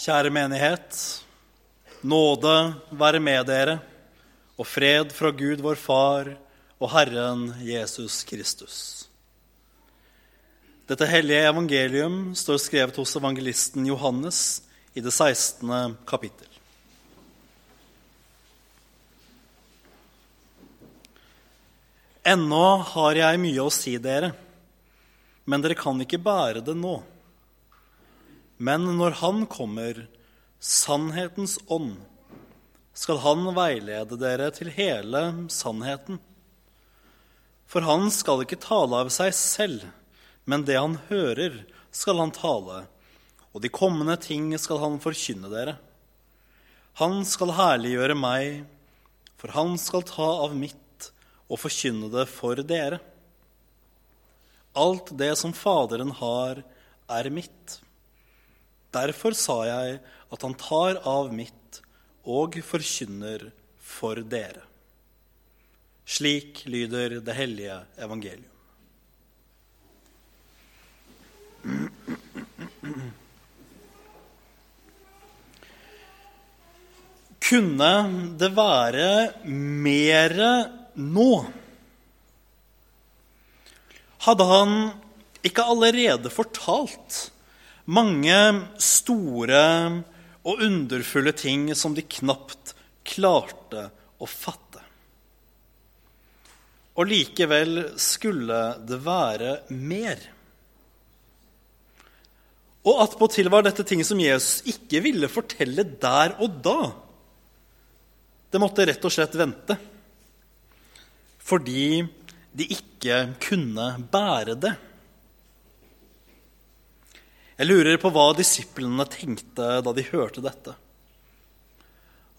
Kjære menighet. Nåde være med dere, og fred fra Gud vår Far og Herren Jesus Kristus. Dette hellige evangelium står skrevet hos evangelisten Johannes i det 16. kapittel. Ennå har jeg mye å si dere, men dere kan ikke bære det nå. Men når Han kommer, sannhetens ånd, skal Han veilede dere til hele sannheten. For han skal ikke tale av seg selv, men det han hører, skal han tale, og de kommende ting skal han forkynne dere. Han skal herliggjøre meg, for han skal ta av mitt og forkynne det for dere. Alt det som Faderen har, er mitt. Derfor sa jeg at han tar av mitt og forkynner for dere. Slik lyder det hellige evangelium. Kunne det være mere nå? Hadde han ikke allerede fortalt mange store og underfulle ting som de knapt klarte å fatte? Og likevel skulle det være mer. Og attpåtil var dette ting som Jesus ikke ville fortelle der og da. Det måtte rett og slett vente. Fordi de ikke kunne bære det. Jeg lurer på hva disiplene tenkte da de hørte dette.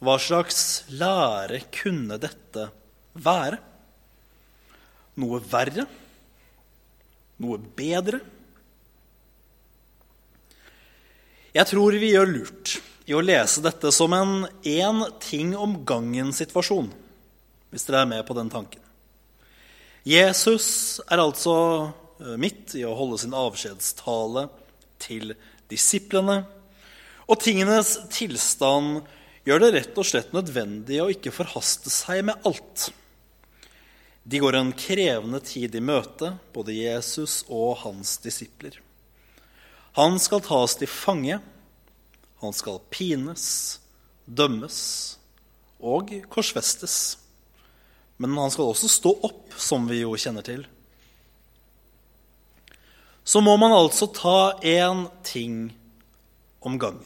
Hva slags lære kunne dette være? Noe verre? Noe bedre? Jeg tror vi gjør lurt i å lese dette som en én ting om gangen-situasjon, hvis dere er med på den tanken. Jesus er altså eh, midt i å holde sin avskjedstale til disiplene, og tingenes tilstand gjør det rett og slett nødvendig å ikke forhaste seg med alt. De går en krevende tid i møte, både Jesus og hans disipler. Han skal tas til fange, han skal pines, dømmes og korsfestes. Men han skal også stå opp, som vi jo kjenner til. Så må man altså ta én ting om gangen.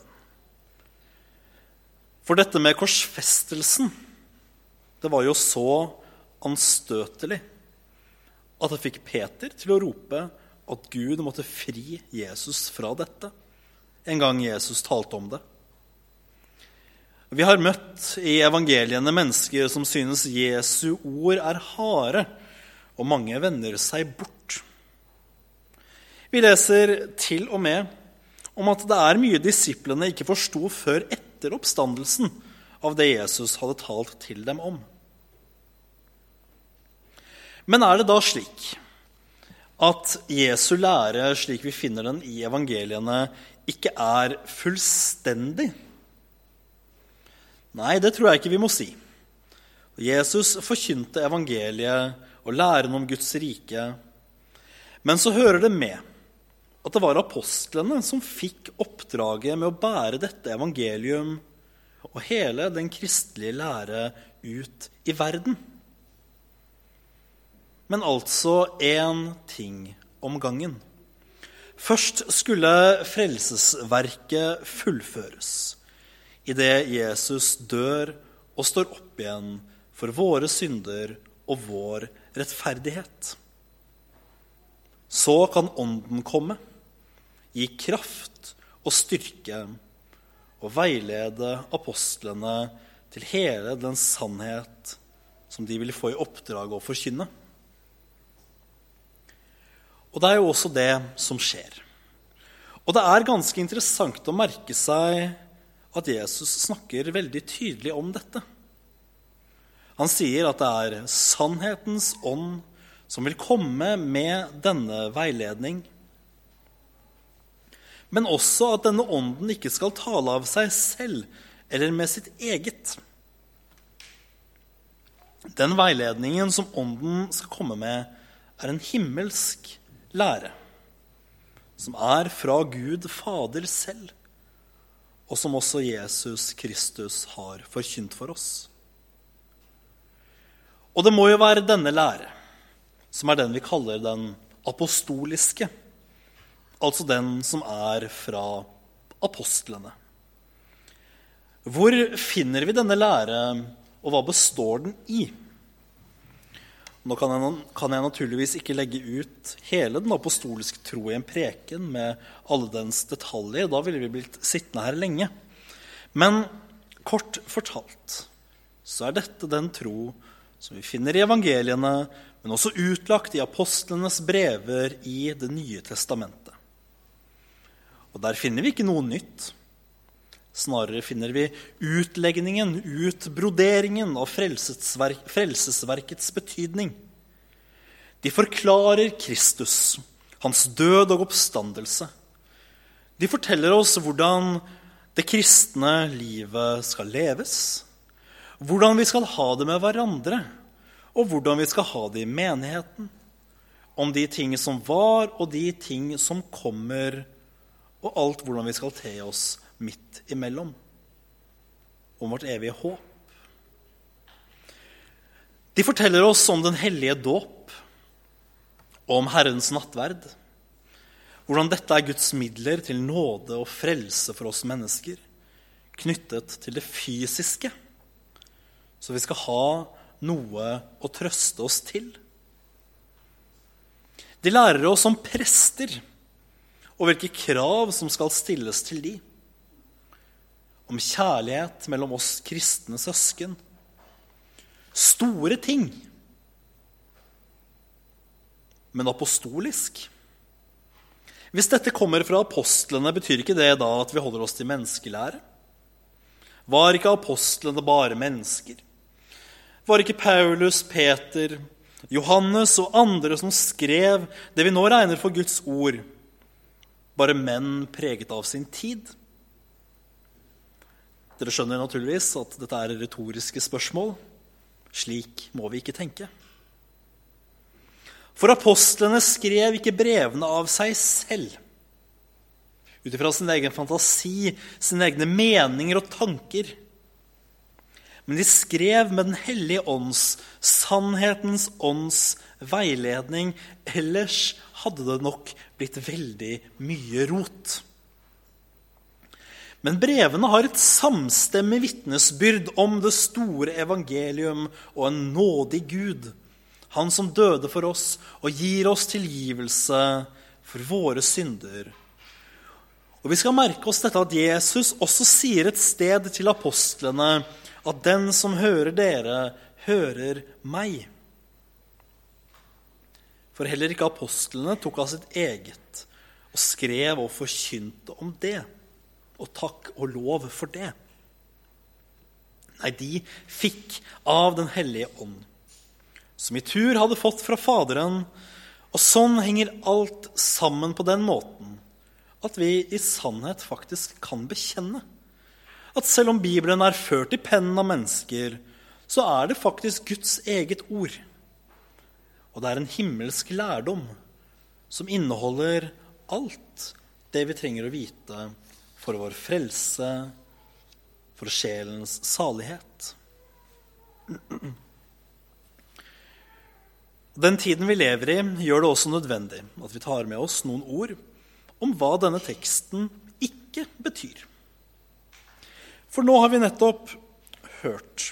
For dette med korsfestelsen, det var jo så anstøtelig at det fikk Peter til å rope at Gud måtte fri Jesus fra dette en gang Jesus talte om det. Vi har møtt i evangeliene mennesker som synes Jesu ord er harde, og mange vender seg bort. Vi leser til og med om at det er mye disiplene ikke forsto før etter oppstandelsen av det Jesus hadde talt til dem om. Men er det da slik at Jesu lære, slik vi finner den i evangeliene, ikke er fullstendig? Nei, det tror jeg ikke vi må si. Jesus forkynte evangeliet og læren om Guds rike. Men så hører det med at det var apostlene som fikk oppdraget med å bære dette evangelium og hele den kristelige lære ut i verden men altså én ting om gangen. Først skulle frelsesverket fullføres idet Jesus dør og står opp igjen for våre synder og vår rettferdighet. Så kan Ånden komme, gi kraft og styrke og veilede apostlene til hele den sannhet som de vil få i oppdrag å forkynne. Og det er jo også det som skjer. Og det er ganske interessant å merke seg at Jesus snakker veldig tydelig om dette. Han sier at det er sannhetens ånd som vil komme med denne veiledning. Men også at denne ånden ikke skal tale av seg selv eller med sitt eget. Den veiledningen som ånden skal komme med, er en himmelsk lære, som er fra Gud Fader selv, og som også Jesus Kristus har forkynt for oss. Og det må jo være denne lære, som er den vi kaller den apostoliske, altså den som er fra apostlene. Hvor finner vi denne lære, og hva består den i? Nå kan jeg, kan jeg, naturligvis ikke legge ut hele den apostoliske tro i en preken med alle dens detaljer. Da ville vi blitt sittende her lenge. Men kort fortalt så er dette den tro som vi finner i evangeliene, men også utlagt i apostlenes brever i Det nye testamentet. Og der finner vi ikke noe nytt. Snarere finner vi utlegningen, utbroderingen av frelsesverkets betydning. De forklarer Kristus, hans død og oppstandelse. De forteller oss hvordan det kristne livet skal leves, hvordan vi skal ha det med hverandre, og hvordan vi skal ha det i menigheten. Om de ting som var, og de ting som kommer, og alt hvordan vi skal te oss midt imellom. Om vårt evige håp. De forteller oss om den hellige dåp og om Herrens nattverd. Hvordan dette er Guds midler til nåde og frelse for oss mennesker, knyttet til det fysiske, så vi skal ha noe å trøste oss til. De lærer oss om prester og hvilke krav som skal stilles til de. om kjærlighet mellom oss kristne søsken. Store ting, men apostolisk. Hvis dette kommer fra apostlene, betyr ikke det da at vi holder oss til menneskelære? Var ikke apostlene bare mennesker? Var ikke Paulus, Peter, Johannes og andre som skrev det vi nå regner for Guds ord, bare menn preget av sin tid? Dere skjønner naturligvis at dette er retoriske spørsmål. Slik må vi ikke tenke. For apostlene skrev ikke brevene av seg selv. Ut ifra sin egen fantasi, sine egne meninger og tanker. Men de skrev med Den hellige ånds, sannhetens ånds, veiledning. Ellers hadde det nok blitt veldig mye rot. Men brevene har et samstemmig vitnesbyrd om det store evangelium og en nådig Gud, Han som døde for oss og gir oss tilgivelse for våre synder. Og Vi skal merke oss dette at Jesus også sier et sted til apostlene at den som hører dere, hører meg. For heller ikke apostlene tok av sitt eget og skrev og forkynte om det og takk og lov for det. Nei, de fikk av Den hellige ånd, som i tur hadde fått fra Faderen. Og sånn henger alt sammen på den måten at vi i sannhet faktisk kan bekjenne at selv om Bibelen er ført i pennen av mennesker, så er det faktisk Guds eget ord. Og det er en himmelsk lærdom som inneholder alt det vi trenger å vite for vår frelse, for sjelens salighet. Den tiden vi lever i, gjør det også nødvendig at vi tar med oss noen ord om hva denne teksten ikke betyr. For nå har vi nettopp hørt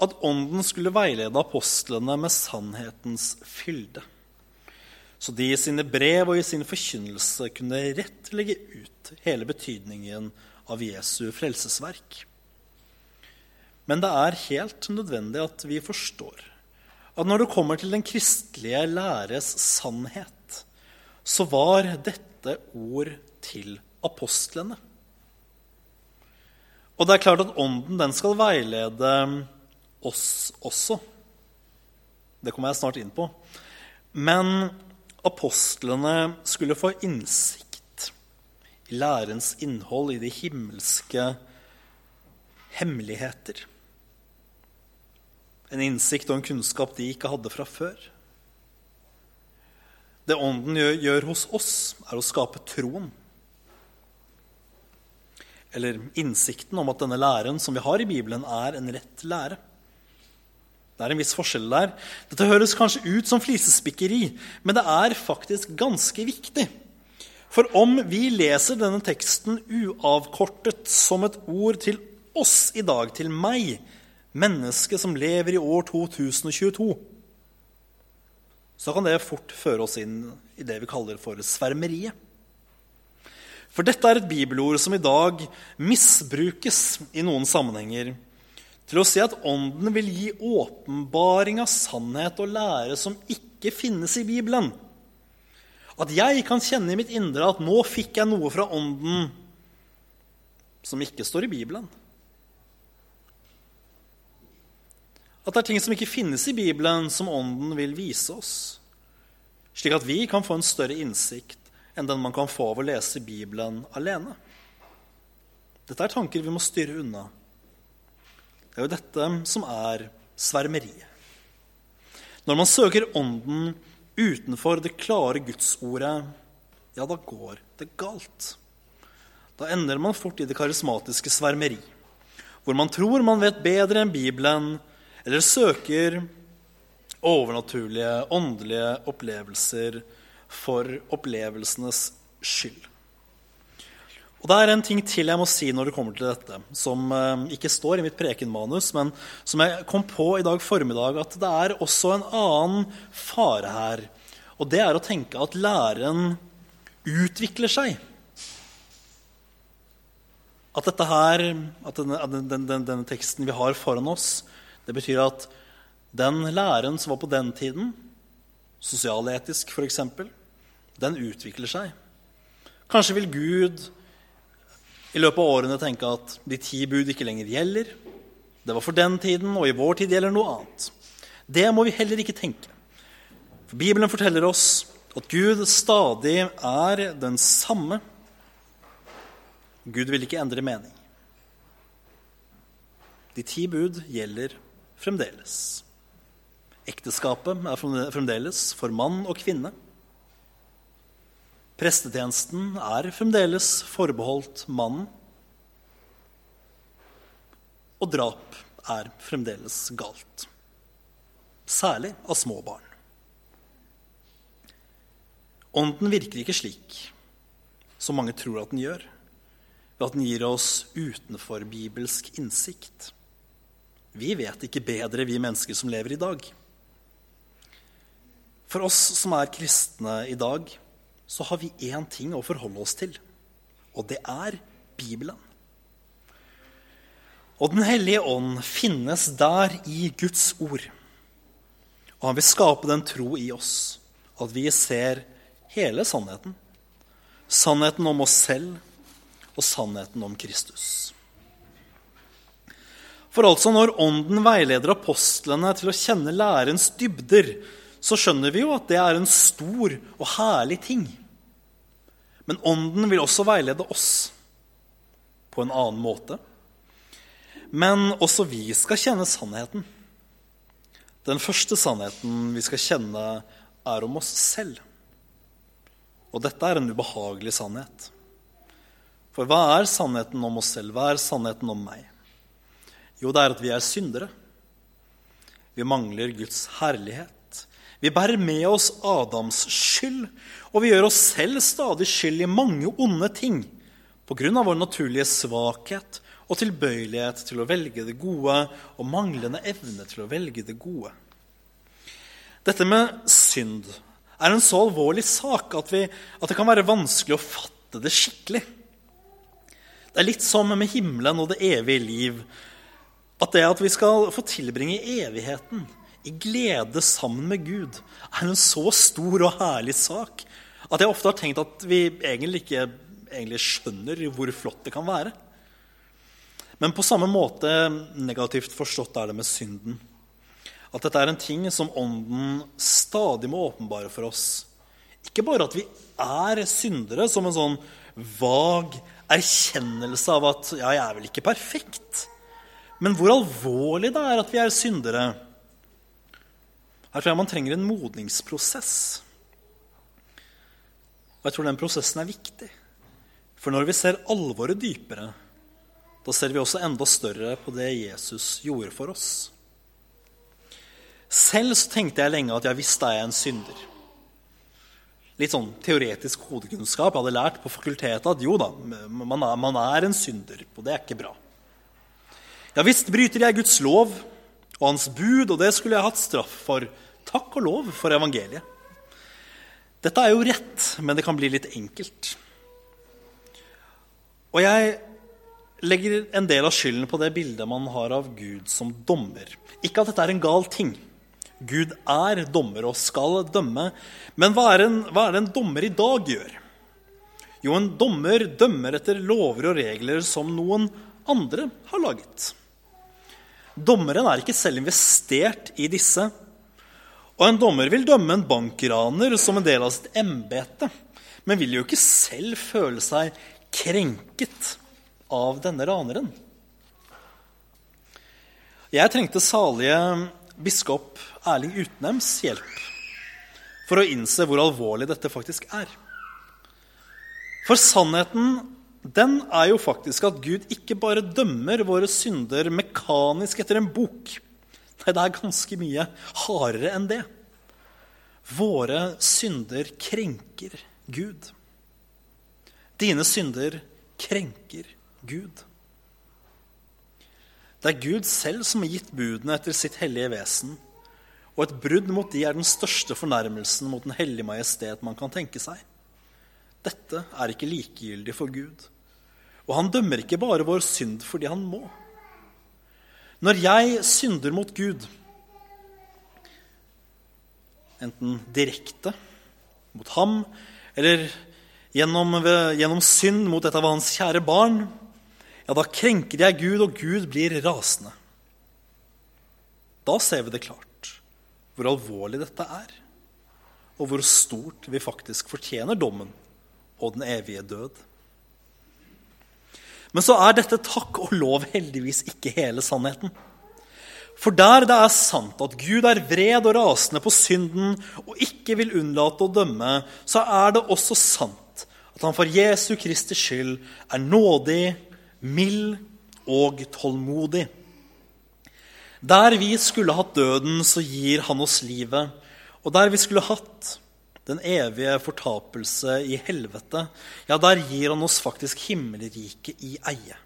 at Ånden skulle veilede apostlene med sannhetens fylde så de i sine brev og i sin forkynnelse kunne rett legge ut hele betydningen av Jesu frelsesverk. Men det er helt nødvendig at vi forstår at når det kommer til den kristelige læres sannhet, så var dette ord til apostlene. Og det er klart at Ånden den skal veilede oss også. Det kommer jeg snart inn på. Men apostlene skulle få innsikt i lærens innhold, i de himmelske hemmeligheter. En innsikt og en kunnskap de ikke hadde fra før. Det Ånden gjør, hos oss, er å skape troen. Eller innsikten om at denne læren som vi har i Bibelen, er en rett lære. Det er en viss forskjell der. Dette høres kanskje ut som flisespikkeri, men det er faktisk ganske viktig. For om vi leser denne teksten uavkortet som et ord til oss i dag, til meg, mennesket som lever i år 2022, så kan det fort føre oss inn i det vi kaller for svermeriet. For dette er et bibelord som i dag misbrukes i noen sammenhenger til å si at Ånden vil gi åpenbaring av sannhet og lære som ikke finnes i Bibelen. At jeg kan kjenne i mitt indre at nå fikk jeg noe fra Ånden som ikke står i Bibelen. At det er ting som ikke finnes i Bibelen, som Ånden vil vise oss. Slik at vi kan få en større innsikt enn den man kan få av å lese Bibelen alene. Dette er tanker vi må styre unna. Det er jo dette som er svermeriet. Når man søker Ånden utenfor det klare gudsordet, ja, da går det galt. Da ender man fort i det karismatiske svermeri, hvor man tror man vet bedre enn Bibelen, eller søker overnaturlige, åndelige opplevelser for opplevelsenes skyld. Og Det er en ting til jeg må si når det kommer til dette, som eh, ikke står i mitt prekenmanus, men som jeg kom på i dag formiddag, at det er også en annen fare her. Og det er å tenke at læren utvikler seg. At dette her, at denne, den, den, denne teksten vi har foran oss, det betyr at den læren som var på den tiden, sosialetisk f.eks., den utvikler seg. Kanskje vil Gud i løpet av årene tenke at de ti bud ikke lenger gjelder. Det var for den tiden, og i vår tid gjelder noe annet. Det må vi heller ikke tenke. For Bibelen forteller oss at Gud stadig er den samme. Gud vil ikke endre mening. De ti bud gjelder fremdeles. Ekteskapet er fremdeles for mann og kvinne. Prestetjenesten er fremdeles forbeholdt mannen. Og drap er fremdeles galt. Særlig av små barn. Ånden virker ikke slik som mange tror at den gjør, ved at den gir oss utenfor bibelsk innsikt. Vi vet ikke bedre, vi mennesker som lever i dag. For oss som er kristne i dag, så har vi én ting å forholde oss til, og det er Bibelen. Og Den hellige ånd finnes der i Guds ord. Og han vil skape den tro i oss at vi ser hele sannheten. Sannheten om oss selv og sannheten om Kristus. For altså, når Ånden veileder apostlene til å kjenne lærens dybder, så skjønner vi jo at det er en stor og herlig ting. Men Ånden vil også veilede oss på en annen måte. Men også vi skal kjenne sannheten. Den første sannheten vi skal kjenne, er om oss selv. Og dette er en ubehagelig sannhet. For hva er sannheten om oss selv? Hva er sannheten om meg? Jo, det er at vi er syndere. Vi mangler Guds herlighet. Vi bærer med oss Adams skyld, og vi gjør oss selv stadig skyld i mange onde ting pga. vår naturlige svakhet og tilbøyelighet til å velge det gode og manglende evne til å velge det gode. Dette med synd er en så alvorlig sak at, vi, at det kan være vanskelig å fatte det skikkelig. Det er litt som med himmelen og det evige liv. At det at vi skal få tilbringe evigheten i glede sammen med Gud, er en så stor og herlig sak at jeg ofte har tenkt at vi egentlig ikke egentlig skjønner hvor flott det kan være. Men på samme måte negativt forstått er det med synden. At dette er en ting som Ånden stadig må åpenbare for oss. Ikke bare at vi er syndere, som en sånn vag erkjennelse av at ja, jeg er vel ikke perfekt. Men hvor alvorlig det er at vi er syndere. Her tror jeg man trenger en modningsprosess. Og jeg tror den prosessen er viktig. For når vi ser alvoret dypere, da ser vi også enda større på det Jesus gjorde for oss. Selv så tenkte jeg lenge at jeg visste jeg er en synder. Litt sånn teoretisk hodekunnskap. Jeg hadde lært på fakultetet at jo da, man er, man er en synder, og det er ikke bra. Ja visst bryter jeg Guds lov og hans bud, og det skulle jeg hatt straff for. Takk og lov for evangeliet. Dette er jo rett, men det kan bli litt enkelt. Og jeg legger en del av skylden på det bildet man har av Gud som dommer. Ikke at dette er en gal ting. Gud er dommer og skal dømme. Men hva er, en, hva er det en dommer i dag gjør? Jo, en dommer dømmer etter lover og regler som noen andre har laget. Dommeren er ikke selv investert i disse. Og en dommer vil dømme en bankraner som en del av sitt embete, men vil jo ikke selv føle seg krenket av denne raneren. Jeg trengte salige biskop Erling Utnems hjelp for å innse hvor alvorlig dette faktisk er. For sannheten den er jo faktisk at Gud ikke bare dømmer våre synder mekanisk etter en bok. Nei, det er ganske mye hardere enn det. Våre synder krenker Gud. Dine synder krenker Gud. Det er Gud selv som har gitt budene etter sitt hellige vesen. Og et brudd mot de er den største fornærmelsen mot Den hellige majestet man kan tenke seg. Dette er ikke likegyldig for Gud. Og han dømmer ikke bare vår synd fordi han må. Når jeg synder mot Gud, enten direkte mot ham eller gjennom, gjennom synd mot et av hans kjære barn, ja, da krenker jeg Gud, og Gud blir rasende. Da ser vi det klart hvor alvorlig dette er, og hvor stort vi faktisk fortjener dommen og den evige død. Men så er dette takk og lov heldigvis ikke hele sannheten. For der det er sant at Gud er vred og rasende på synden og ikke vil unnlate å dømme, så er det også sant at han for Jesu Kristi skyld er nådig, mild og tålmodig. Der vi skulle hatt døden, så gir han oss livet. Og der vi skulle hatt den evige fortapelse i helvete, ja, der gir han oss faktisk himmelriket i eie.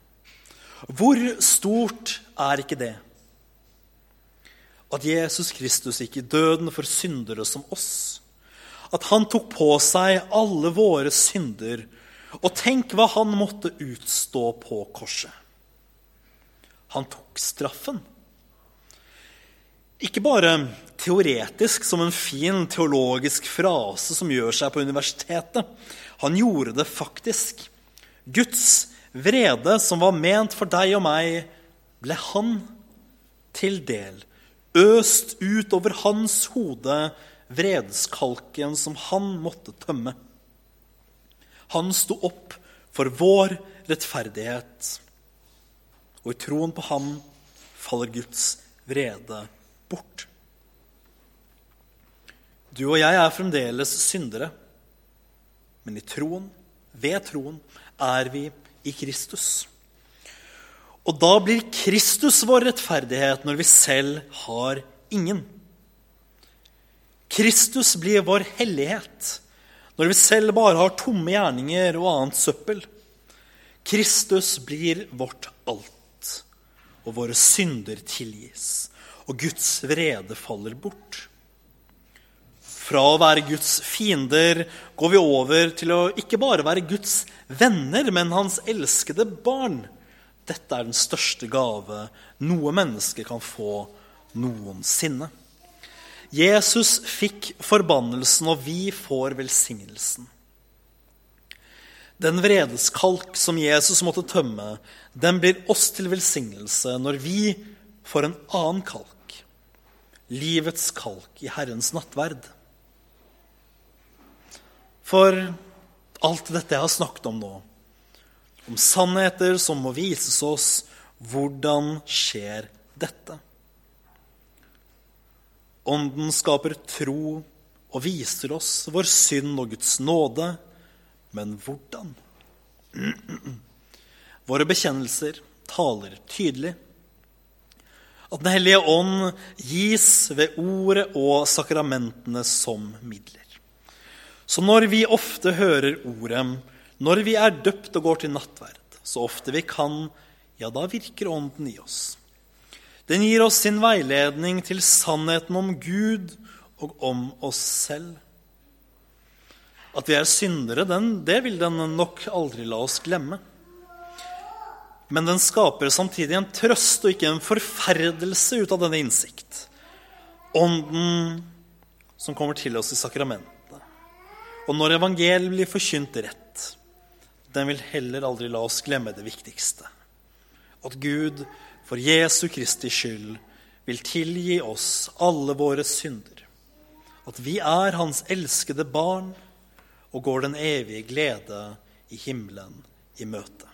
Hvor stort er ikke det? At Jesus Kristus gikk i døden for syndere som oss. At han tok på seg alle våre synder. Og tenk hva han måtte utstå på korset. Han tok straffen. Ikke bare teoretisk som en fin teologisk frase som gjør seg på universitetet. Han gjorde det faktisk. Guds vrede som var ment for deg og meg, ble han til del. Øst ut over hans hode vredeskalken som han måtte tømme. Han sto opp for vår rettferdighet, og i troen på ham faller Guds vrede bort. Du og jeg er fremdeles syndere, men i troen, ved troen, er vi i Kristus. Og da blir Kristus vår rettferdighet når vi selv har ingen. Kristus blir vår hellighet når vi selv bare har tomme gjerninger og annet søppel. Kristus blir vårt alt, og våre synder tilgis, og Guds vrede faller bort. Fra å være Guds fiender går vi over til å ikke bare være Guds venner, men hans elskede barn. Dette er den største gave noe menneske kan få noensinne. Jesus fikk forbannelsen, og vi får velsignelsen. Den vredeskalk som Jesus måtte tømme, den blir oss til velsignelse når vi får en annen kalk, livets kalk i Herrens nattverd. For alt dette jeg har snakket om nå. Om sannheter som må vises oss. Hvordan skjer dette? Ånden skaper tro og viser oss vår synd og Guds nåde. Men hvordan? Våre bekjennelser taler tydelig. At Den hellige ånd gis ved ordet og sakramentene som midler. Så når vi ofte hører ordet, når vi er døpt og går til nattverd, så ofte vi kan, ja, da virker Ånden i oss. Den gir oss sin veiledning til sannheten om Gud og om oss selv. At vi er syndere, den, det vil den nok aldri la oss glemme. Men den skaper samtidig en trøst og ikke en forferdelse ut av denne innsikt. Ånden som kommer til oss i sakramentene. Og når evangeliet blir forkynt rett, den vil heller aldri la oss glemme det viktigste. At Gud for Jesu Kristi skyld vil tilgi oss alle våre synder. At vi er Hans elskede barn og går den evige glede i himmelen i møte.